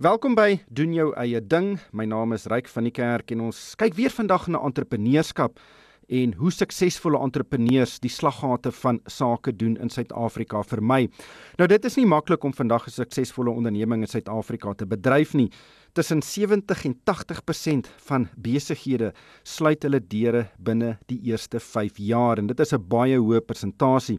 Welkom by doen jou eie ding. My naam is Ryk van die Kerk en ons kyk weer vandag na entrepreneurskap en hoe suksesvolle entrepreneurs die slaggate van sake doen in Suid-Afrika vermy. Nou dit is nie maklik om vandag 'n suksesvolle onderneming in Suid-Afrika te bedryf nie. Tussen 70 en 80% van besighede sluit hulle deure binne die eerste 5 jaar en dit is 'n baie hoë persentasie.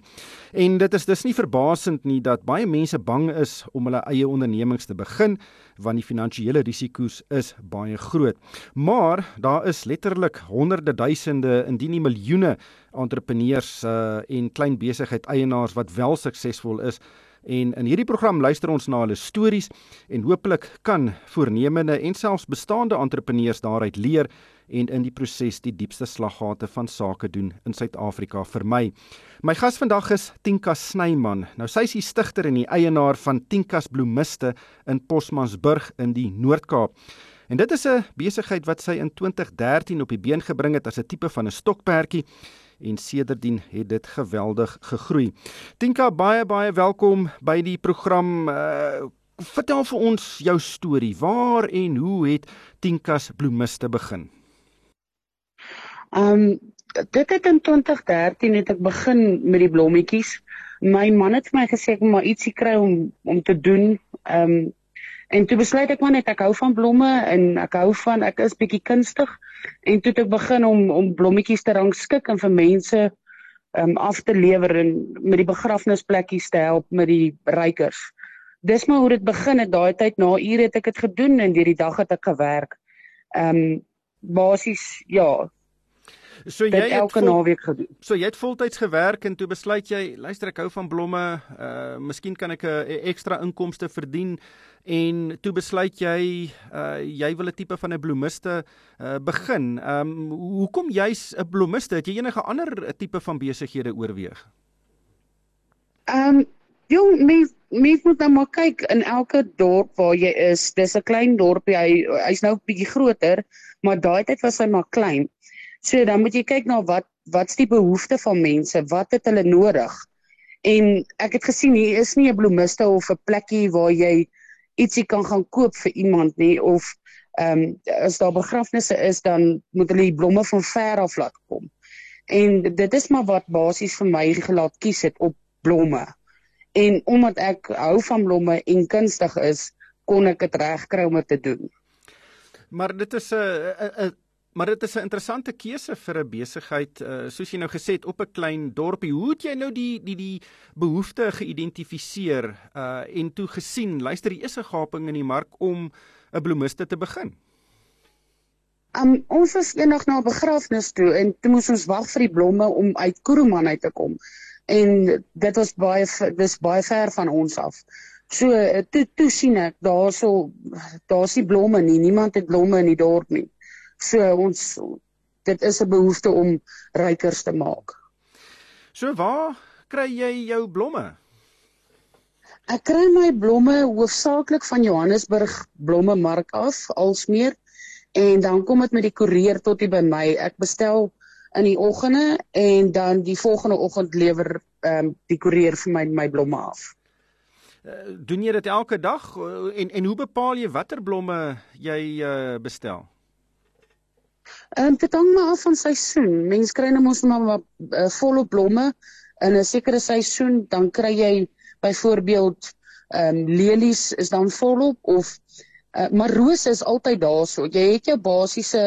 En dit is dus nie verbasend nie dat baie mense bang is om hulle eie ondernemings te begin want die finansiële risiko's is baie groot. Maar daar is letterlik honderde duisende indien nie miljoene entrepreneurs uh, en klein besigheid eienaars wat wel suksesvol is En in hierdie program luister ons na hulle stories en hopelik kan voornemende en selfs bestaande entrepreneurs daaruit leer en in die proses die diepste slaggate van sake doen in Suid-Afrika vermy. My gas vandag is Tinka Snyman. Nou sy is die stigter en die eienaar van Tinkas Bloemiste in Posmansburg in die Noord-Kaap. En dit is 'n besigheid wat sy in 2013 op die been gebring het as 'n tipe van 'n stokperdjie en sedertdien het dit geweldig gegroei. Tinka baie baie welkom by die program. Uh, vertel vir ons jou storie. Waar en hoe het Tinkas Bloemiste begin? Ehm um, dit het in 2013 het ek begin met die blommetjies. My man het vir my gesê ek moet maar ietsie kry om om te doen. Ehm um, En toe besluit ek maar net ek hou van blomme en ek hou van ek is bietjie kunstig en toe het ek begin om om blommetjies te rangskik en vir mense um af te lewer en met die begrafnisplekkies te help met die rykers. Dis maar hoe dit begin het daai tyd na ure het ek dit gedoen en deur die dag het ek gewerk. Um basies ja, So jy het elke naweek gedoen. So jy het voltyds gewerk en toe besluit jy, luister ek hou van blomme, uh miskien kan ek 'n ekstra inkomste verdien en toe besluit jy uh jy wil 'n tipe van 'n bloemiste uh begin. Um hoekom jy's 'n bloemiste? Het jy enige ander tipe van besighede oorweeg? Um jong, mens mens moet nou maar kyk in elke dorp waar jy is. Dis 'n klein dorpie. Hy hy's nou 'n bietjie groter, maar daai tyd was hy maar klein. So dan moet jy kyk na wat wat's die behoeftes van mense, wat het hulle nodig? En ek het gesien hier is nie 'n bloemiste of 'n plekkie waar jy ietsie kan gaan koop vir iemand nie of ehm um, as daar begrafnisse is dan moet hulle die blomme van ver af laat kom. En dit is maar wat basies vir my gelaat kies het op blomme. En omdat ek hou van blomme en kunstig is, kon ek dit regkry om dit te doen. Maar dit is 'n Maar dit is 'n interessante keuse vir 'n besigheid, uh, soos jy nou gesê het op 'n klein dorpie. Hoe het jy nou die die die behoefte geïdentifiseer uh en toe gesien, luister, hier is 'n gaping in die mark om 'n bloemiste te begin? Um ons was eendag na 'n begrafnis toe en toe moes ons wag vir die blomme om uit Kuruman uit te kom. En dit was baie dis baie ver van ons af. So toe toe sien ek daarso daar's nie blomme nie. Niemand het blomme in die dorp nie. So ons dit is 'n behoefte om rykers te maak. So waar kry jy jou blomme? Ek kry my blomme hoofsaaklik van Johannesburg Blommemark af, alsmeer en dan kom dit met die koerier tot hier by my. Ek bestel in die oggende en dan die volgende oggend lewer ehm um, die koerier vir my my blomme af. Uh, doen jy dit elke dag en en hoe bepaal jy watter blomme jy uh, bestel? Ehm dit hang maar af van seisoen. Mense kry nou mos maar uh, volop blomme in 'n sekere seisoen, dan kry jy byvoorbeeld ehm um, lelies is dan volop of uh, maar rose is altyd daar so. Jy het jou basiese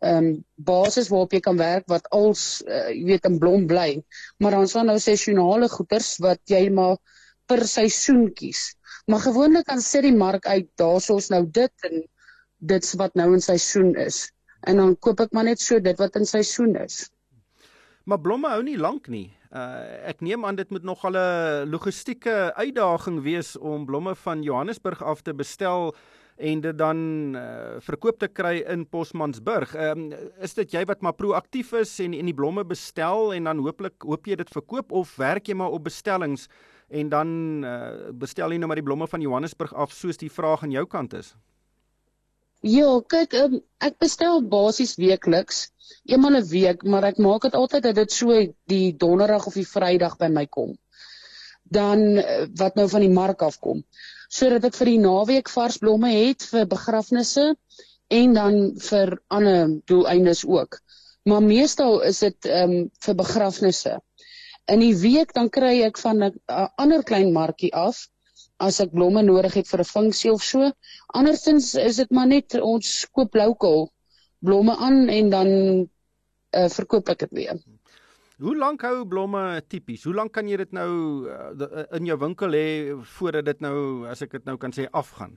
ehm um, basis waarop jy kan werk wat als uh, jy weet in blom bly. Maar dan is daar nou seisonale goeders wat jy maar per seisoen kies. Maar gewoonlik dan sit die mark uit daarsoos nou dit en dit's wat nou in seisoen is en dan koop ek maar net so dit wat in seisoen is. Maar blomme hou nie lank nie. Uh ek neem aan dit moet nog 'n logistieke uitdaging wees om blomme van Johannesburg af te bestel en dit dan uh, verkoop te kry in Posmansburg. Ehm um, is dit jy wat maar proaktief is en en die blomme bestel en dan hooplik hoop jy dit verkoop of werk jy maar op bestellings en dan uh, bestel jy nou maar die blomme van Johannesburg af soos die vraag aan jou kant is? Ja, kyk, um, ek bestel basies weekliks, eenmal 'n week, maar ek maak dit altyd dat dit so die donderdag of die Vrydag by my kom. dan uh, wat nou van die mark afkom. Sodat ek vir die naweek vars blomme het vir begrafnisse en dan vir ander doeleindes ook. Maar meestal is dit ehm um, vir begrafnisse. In die week dan kry ek van 'n ander klein markie af as ek blomme nodig het vir 'n funksie of so. Andersins is dit maar net ons koop lokaal blomme aan en dan uh, verkoop ek dit weer. Hoe lank hou blomme tipies? Hoe lank kan jy dit nou uh, in jou winkel hê voordat dit nou as ek dit nou kan sê afgaan?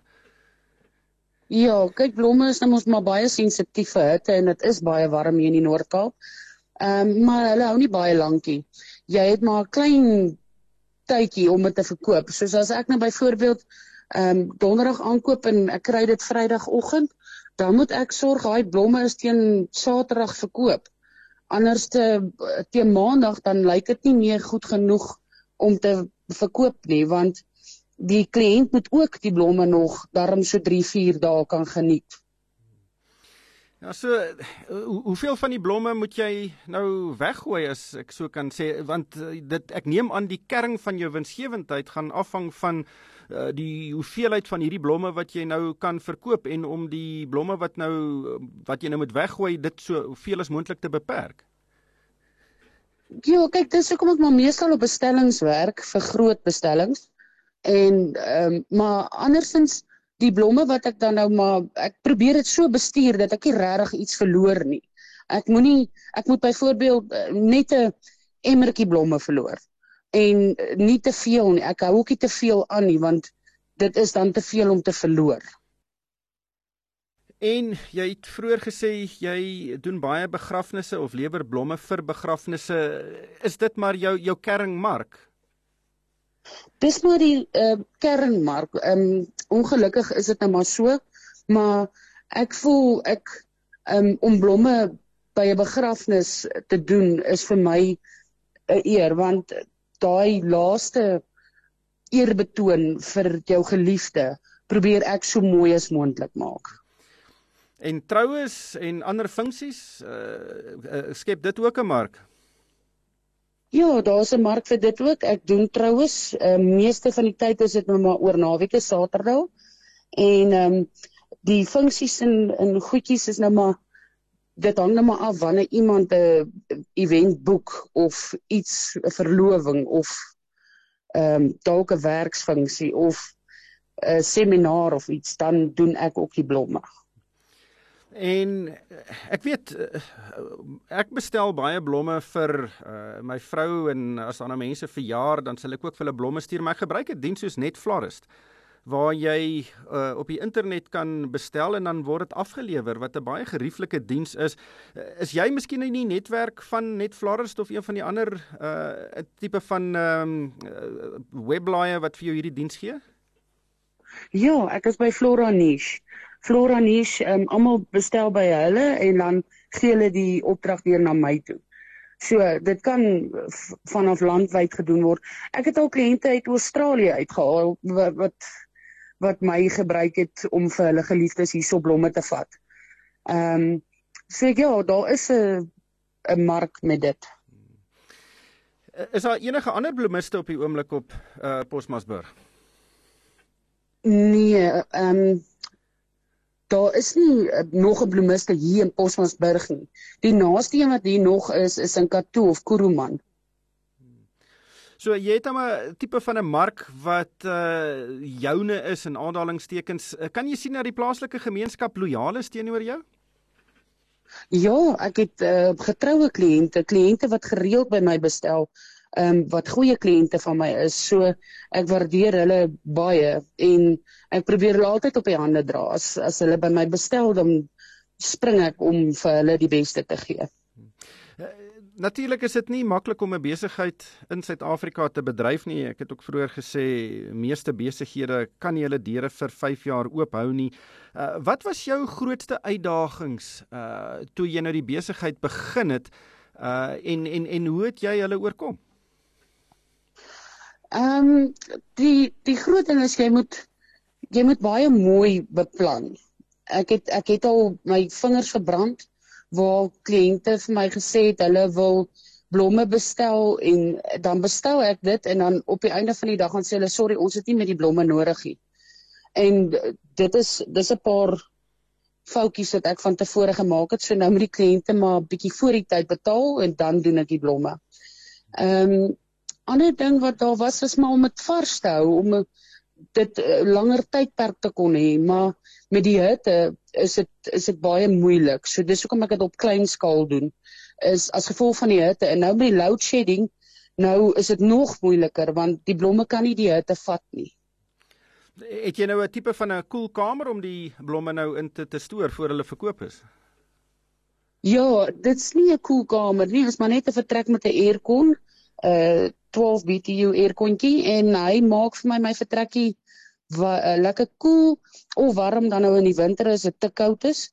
Ja, kyk blomme is nou mos maar baie sensitief vir hitte en dit is baie warm hier in die Noord-Kaap. Ehm um, maar hulle hou nie baie lankie. Jy het maar 'n klein tydjie om dit te verkoop. Soos as ek nou byvoorbeeld ehm um, donderdag aankoop en ek kry dit Vrydagoggend, dan moet ek sorg daai blomme is teen Saterdag verkoop. Anders te teen Maandag dan lyk dit nie meer goed genoeg om te verkoop nie want die kliënt moet ook die blomme nog darm so 3 4 dae kan geniet. Ja so hoe, hoeveel van die blomme moet jy nou weggooi as ek so kan sê want eh, dit ek neem aan die kern van jou winsgewendheid gaan afhang van uh, die hoeveelheid van hierdie blomme wat jy nou kan verkoop en om die blomme wat nou wat jy nou moet weggooi dit so hoeveel as moontlik te beperk. Ja, kyk, dis hoekom ek maar meestal op bestellings werk vir groot bestellings. En ehm um, maar andersins die blomme wat ek dan nou maar ek probeer dit so bestuur dat ek nie regtig iets verloor nie. Ek moenie ek moet byvoorbeeld eh, net 'n emmertjie blomme verloor en eh, nie te veel nie. Ek hou ook nie te veel aan nie want dit is dan te veel om te verloor. En jy het vroeër gesê jy doen baie begrafnisse of lewer blomme vir begrafnisse. Is dit maar jou jou kernmark? Dis maar die uh, kernmark. Ehm um, ongelukkig is dit nou maar so, maar ek voel ek um, om blomme by 'n begrafnis te doen is vir my 'n eer want daai laaste eerbetoon vir jou geliefde probeer ek so mooi as moontlik maak. En troues en ander funksies uh, uh, skep dit ook 'n mark. Ja, daar's 'n mark vir dit ook. Ek doen troues. Ehm uh, meeste van die tyd is dit nou maar oor naweke Saterdag. En ehm um, die funksies en en goedjies is nou maar dit hang nou maar af wanneer iemand 'n event boek of iets 'n verloving of ehm um, dalk 'n werksfunksie of 'n seminar of iets dan doen ek ook die blomme. En eh, ek weet eh, ek bestel baie blomme vir uh, my vrou en as ander mense verjaar dan sal ek ook vir hulle blomme stuur maar ek gebruik 'n diens soos Netflorist waar jy uh, op die internet kan bestel en dan word dit afgelewer wat 'n baie gerieflike diens is. Uh, is jy miskien in die netwerk van Netflorist of een van die ander uh tipe van ehm um, uh, webblaaie wat vir jou hierdie diens gee? Ja, ek is by Flora Niche. Flora Niche, um, almal bestel by hulle en dan gee hulle die opdrag weer na my toe. So, dit kan vanaf landwyd gedoen word. Ek het al kliënte uit Australië uitgehaal wat, wat wat my gebruik het om vir hulle geliefdes hierso blomme te vat. Ehm um, so ja, daar is 'n 'n mark met dit. Is daar enige ander bloemiste op die oomblik op uh Posmasburg? Nee, ehm um, daar is nie uh, nog 'n bloemiste hier in Posmasburg nie. Die naaste een wat hier nog is is in Katoo of Kuruman. So jy het 'n tipe van 'n mark wat uh joune is in aanhalingstekens. Uh, kan jy sien dat die plaaslike gemeenskap lojaal is teenoor jou? Ja, ek het uh, getroue kliënte, kliënte wat gereeld by my bestel ehm um, wat goeie kliënte van my is. So ek waardeer hulle baie en ek probeer hulle altyd op die hande dra. As as hulle by my bestel dan spring ek om vir hulle die beste te gee. Uh, Natuurlik is dit nie maklik om 'n besigheid in Suid-Afrika te bedryf nie. Ek het ook vroeër gesê meeste besighede kan nie hulle deure vir 5 jaar oop hou nie. Uh, wat was jou grootste uitdagings uh toe jy nou die besigheid begin het uh en en en hoe het jy hulle oorkom? Ehm um, die die groot ding is jy moet jy moet baie mooi beplan. Ek het ek het al my vingers verbrand waar kliënte vir my gesê het hulle wil blomme bestel en dan bestel ek dit en dan op die einde van die dag gaan sê hulle sorry, ons het nie met die blomme nodig nie. En dit is dis 'n paar foutjies wat ek van tevore gemaak het. So nou moet die kliënte maar bietjie voor die tyd betaal en dan doen ek die blomme. Ehm um, ander ding wat daar was was maar om dit vars te hou om dit uh, langer tydperk te kon hê, maar met die hitte is dit is dit baie moeilik. So dis hoekom ek dit op klein skaal doen is as gevolg van die hitte en nou met die load shedding nou is dit nog moeiliker want die blomme kan nie die hitte vat nie. Het jy nou 'n tipe van 'n koelkamer om die blomme nou in te, te stoor voor hulle verkoop is? Ja, dit's nie 'n koelkamer nie, dit is maar net 'n vertrek met 'n aircon, uh, 12 BTU aircontjie en hy maak vir my my vertrekkie uh, lekker koel cool, of warm dan nou in die winter as dit te koud is.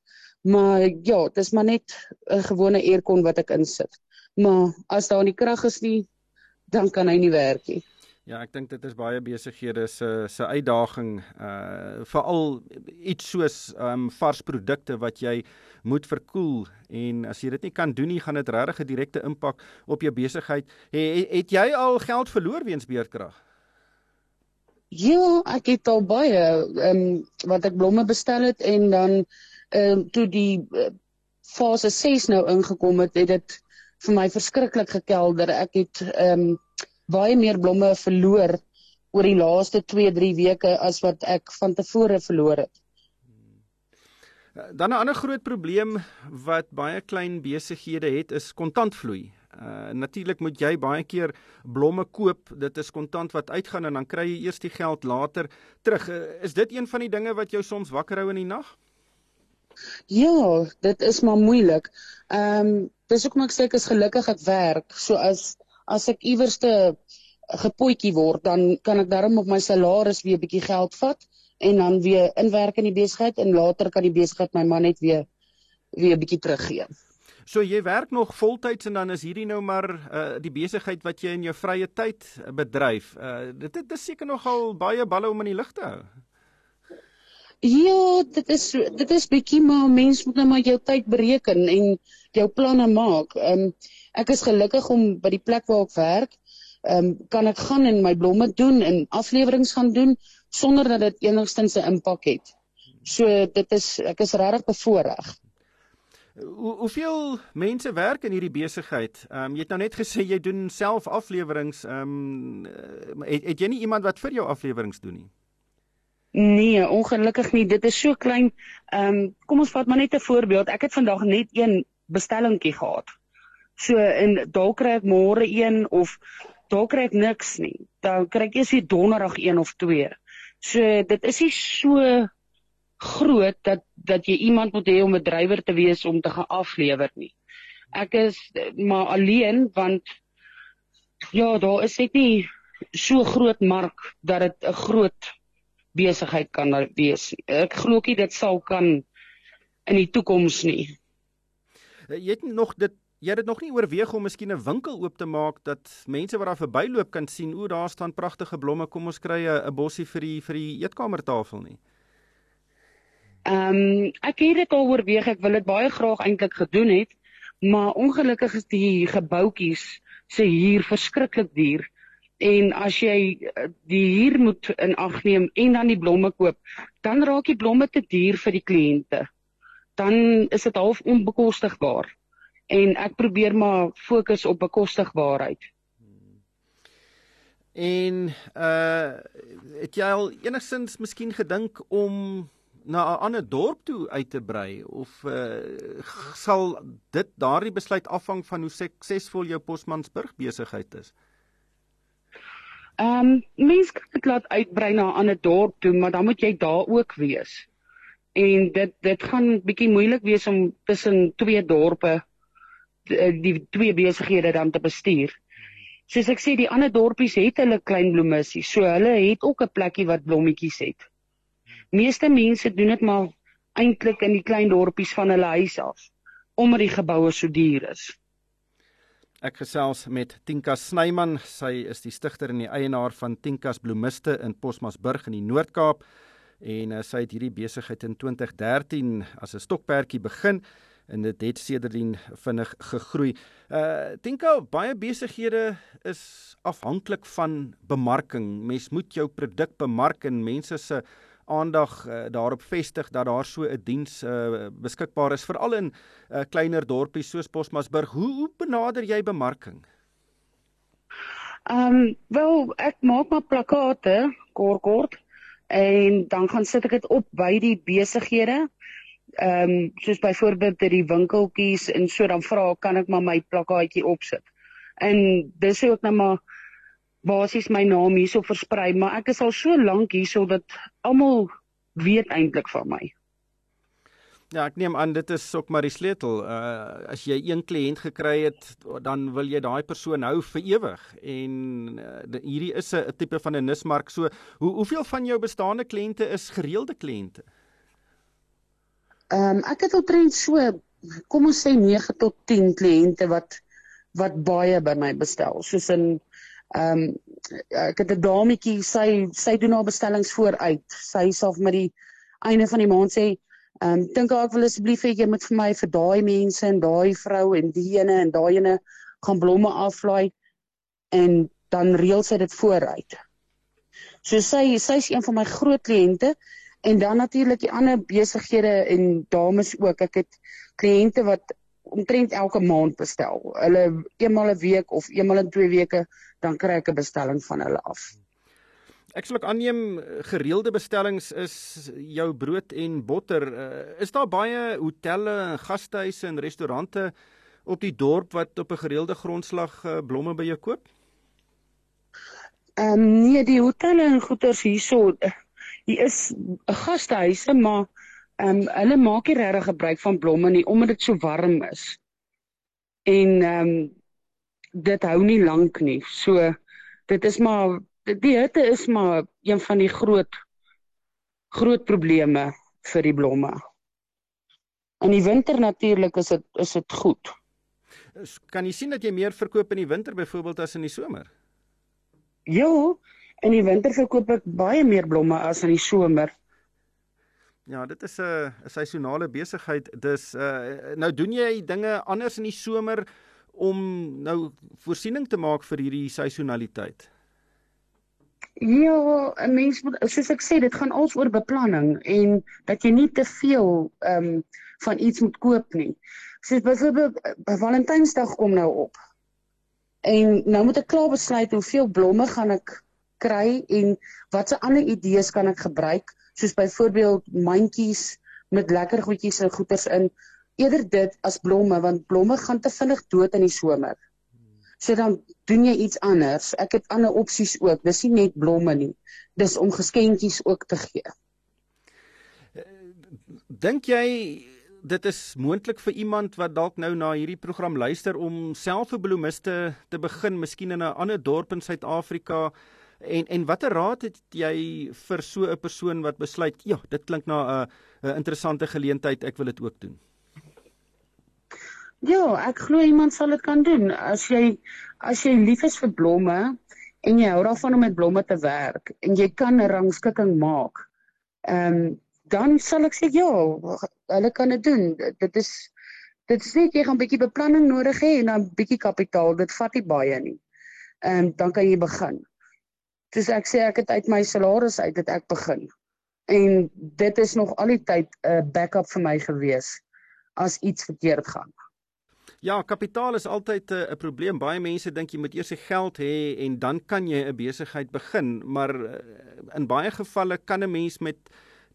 Maar ja, dit is maar net 'n gewone aircon wat ek insit. Maar as daar nie krag is nie, dan kan hy nie werk nie. Ja, ek dink dit is baie besighede se se uitdaging uh veral iets soos um vars produkte wat jy moet verkoel en as jy dit nie kan doen nie, gaan dit regtig 'n direkte impak op jou besigheid. Het, het jy al geld verloor weens beerdkrag? Ja, ek het al baie um wat ek blomme bestel het en dan ehm uh, toe die uh, fase 6 nou ingekom het, het dit vir my verskriklik gekelder. Ek het ehm um, baie meer blomme verloor oor die laaste 2-3 weke as wat ek van tevore verloor het. Dan 'n ander groot probleem wat baie klein besighede het is kontantvloei. Uh natuurlik moet jy baie keer blomme koop. Dit is kontant wat uitgaan en dan kry jy eers die geld later terug. Uh, is dit een van die dinge wat jou soms wakker hou in die nag? Ja, dit is maar moeilik. Ehm um, dis hoekom ek sê ek is gelukkig ek werk. So as as ek iewers te gepotjie word, dan kan ek darm op my salaris weer 'n bietjie geld vat en dan weer inwerk in die besigheid en later kan die besigheid my man net weer weer 'n bietjie teruggee. So jy werk nog voltyds en dan is hierdie nou maar uh, die besigheid wat jy in jou vrye tyd bedryf. Uh, dit dit is seker nogal baie balle om in die lug te hou. Ja, dit is dit is bietjie maar mens moet nou maar jou tyd bereken en jou planne maak. Ehm um, ek is gelukkig om by die plek waar ek werk, ehm um, kan ek gaan en my blomme doen en afleweringe gaan doen sonder dat dit enigstens 'n impak het. So dit is ek is regtig bevoordeel. Hoe hoeveel mense werk in hierdie besigheid? Ehm um, jy het nou net gesê jy doen self afleweringe. Ehm um, het, het jy nie iemand wat vir jou afleweringe doen nie? Nee, ongelukkig nie. Dit is so klein. Ehm um, kom ons vat maar net 'n voorbeeld. Ek het vandag net een bestellingkie gehad. So en dalk kry ek môre een of dalk kry ek niks nie. Dan kry ek eers die donderdag een of twee. So dit is nie so groot dat dat jy iemand moet hê om 'n drywer te wees om te gaan aflewer nie. Ek is maar alleen want ja, daar is net nie so groot mark dat dit 'n groot besigheid kan wees. Ek glo nie dit sal kan in die toekoms nie. Eh, jy het nog dit jy het dit nog nie oorweeg om miskien 'n winkel oop te maak dat mense wat daar verbyloop kan sien o, daar staan pragtige blomme, kom ons kry 'n bossie vir die vir die eetkamertafel nie. Ehm um, ek het dit al oorweeg, ek wil dit baie graag eintlik gedoen het, maar ongelukkig is die gebouetjies se huur verskriklik duur. En as jy eh, die huur moet in ag neem en dan die blomme koop, dan raak die blomme te duur vir die kliënte. Dan is dit half onbekostigbaar. En ek probeer maar fokus op bekostigbaarheid. En uh het jy al enigsins miskien gedink om na 'n ander dorp toe uit te brei of uh sal dit daardie besluit afhang van hoe suksesvol jou Posmansburg besigheid is? Ehm um, mense kan dit laat uitbrei na 'n ander dorp toe, maar dan moet jy daar ook wees. En dit dit gaan bietjie moeilik wees om tussen twee dorpe die, eh, die twee besighede dan te bestuur. Soos ek sê, die ander dorpies het hulle klein bloemissies, so hulle het ook 'n plekkie wat blommetjies het. Meeste mense doen dit maar eintlik in die klein dorpies van hulle huis af, omdat die geboue so duur is. Ek gesels met Tinka Snyman. Sy is die stigter en die eienaar van Tinkas Bloemiste in Posmasburg in die Noord-Kaap en uh, sy het hierdie besigheid in 2013 as 'n stokperdjie begin en dit het sedertdien vinnig gegroei. Uh dink ou baie besighede is afhanklik van bemarking. Mens moet jou produk bemark en mense se aandag uh, daarop vestig dat daar so 'n diens uh, beskikbaar is veral in uh, kleiner dorpies soos Bosmasburg. Hoe, hoe benader jy bemarking? Ehm um, wel ek maak maar plakkate kort kort en dan gaan sit ek dit op by die besighede. Ehm um, soos byvoorbeeld by die winkeltjies en so dan vra kan ek maar my plakkaatjie opsit. En dis ook nou maar basies my naam hierso versprei, maar ek is al so lank hierso dat almal weet eintlik van my. Ja, ek neem aan dit is ook maar die sleutel. Uh as jy een kliënt gekry het, dan wil jy daai persoon hou vir ewig. En uh, hierdie is 'n tipe van 'n nismark. So, hoe hoeveel van jou bestaande kliënte is gereelde kliënte? Ehm um, ek het omtrent so kom ons sê 9 tot 10 kliënte wat wat baie by my bestel. Soos in Ehm um, ek het 'n dametjie, sy sy doen haar bestellings vooruit. Sy vir my die einde van die maand sê, ehm um, dink ek wil asseblief hê jy moet vir my vir daai mense en daai vrou en die ene en daai ene gaan blomme aflaai en dan reël sy dit vooruit. So sy sy's een van my groot kliënte en dan natuurlik die ander besighede en dames ook. Ek het kliënte wat omtrent elke maand bestel. Hulle eenmal 'n week of eenmal in 2 weke dan kry ek 'n bestelling van hulle af. Ek sal ook aanneem gereelde bestellings is jou brood en botter. Uh, is daar baie hotelle en gastehuise en restaurante op die dorp wat op 'n gereelde grondslag uh, blomme by jou koop? Ehm um, nee, die hotelle en goeders hierso, hier is gastehuise, maar ehm um, hulle maak nie regtig gebruik van blomme nie omdat dit so warm is. En ehm um, dit hou nie lank nie. So dit is maar die hitte is maar een van die groot groot probleme vir die blomme. In die winter natuurlik is dit is dit goed. Kan jy sien dat jy meer verkoop in die winter byvoorbeeld as in die somer? Ja, in die winter verkoop ek baie meer blomme as in die somer. Ja, dit is 'n 'n seisonale besigheid. Dis uh nou doen jy dinge anders in die somer om nou voorsiening te maak vir hierdie seisonaliteit. Ja, 'n mens moet soos ek sê, dit gaan als oor beplanning en dat jy nie te veel ehm um, van iets moet koop nie. Soos byvoorbeeld by Valentynsdag kom nou op. En nou moet ek klaar besluit hoeveel blomme gaan ek kry en watse ander idees kan ek gebruik soos byvoorbeeld mandjies met lekker goedjies en goeders in eerder dit as blomme want blomme gaan te vinnig dood in die somer. So dan doen jy iets anders. Ek het ander opsies ook. Dis nie net blomme nie. Dis om geskenkies ook te gee. Dink jy dit is moontlik vir iemand wat dalk nou na hierdie program luister om self 'n bloemiste te begin, miskien in 'n ander dorp in Suid-Afrika? En en watter raad het jy vir so 'n persoon wat besluit, ja, dit klink na 'n 'n interessante geleentheid, ek wil dit ook doen? Ja, ek glo iemand sal dit kan doen. As jy as jy lief is vir blomme en jy hou daarvan om met blomme te werk en jy kan 'n rangskikking maak. Ehm um, dan sal ek sê ja, hulle kan dit doen. Dit is dit is net jy gaan 'n bietjie beplanning nodig hê en dan bietjie kapitaal. Dit vat nie baie nie. Ehm um, dan kan jy begin. Dis ek sê ek het uit my salaris uit het ek begin. En dit is nog al die tyd 'n backup vir my gewees as iets verkeerd gaan. Ja, kapitaal is altyd 'n probleem. Baie mense dink jy moet eers se geld hê en dan kan jy 'n besigheid begin, maar eh, in baie gevalle kan 'n mens met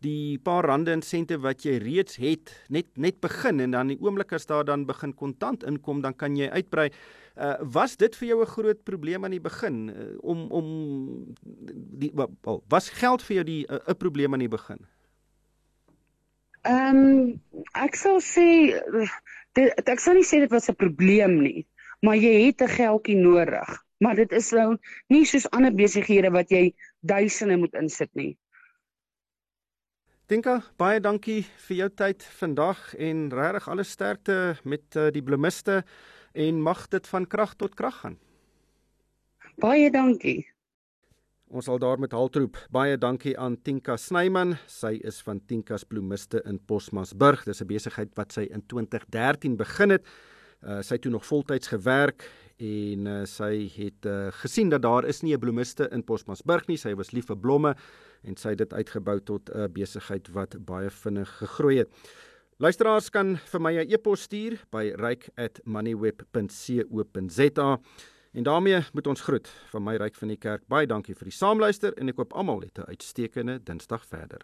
die paar rande en sente wat jy reeds het net net begin en dan die oomblik as daar dan begin kontant inkom, dan kan jy uitbrei. Uh, was dit vir jou 'n groot probleem aan die begin uh, om om die well, was geld vir jou die 'n uh, probleem aan die begin? Ehm um, ek sou sê dit ek sou nie sê dit was 'n probleem nie, maar jy het 'n geldjie nodig. Maar dit is nou nie soos ander besighede wat jy duisende moet insit nie. Dinka, baie dankie vir jou tyd vandag en regtig alle sterkte met uh, die bloemiste en mag dit van krag tot krag gaan. Baie dankie. Ons sal daar met haltroep. Baie dankie aan Tinka Snyman. Sy is van Tinkas Bloemiste in Posmasburg. Dis 'n besigheid wat sy in 2013 begin het. Uh, sy het toe nog voltyds gewerk en uh, sy het uh, gesien dat daar is nie 'n bloemiste in Posmasburg nie. Sy was lief vir blomme en sy het dit uitgebou tot 'n besigheid wat baie vinnig gegroei het. Luisteraars kan vir my 'n e-pos stuur by ryk@moneyweb.co.za. En daarmee moet ons groet van my ryk van die kerk. Baie dankie vir die saamluister en ek hoop almal het 'n uitstekende Dinsdag verder.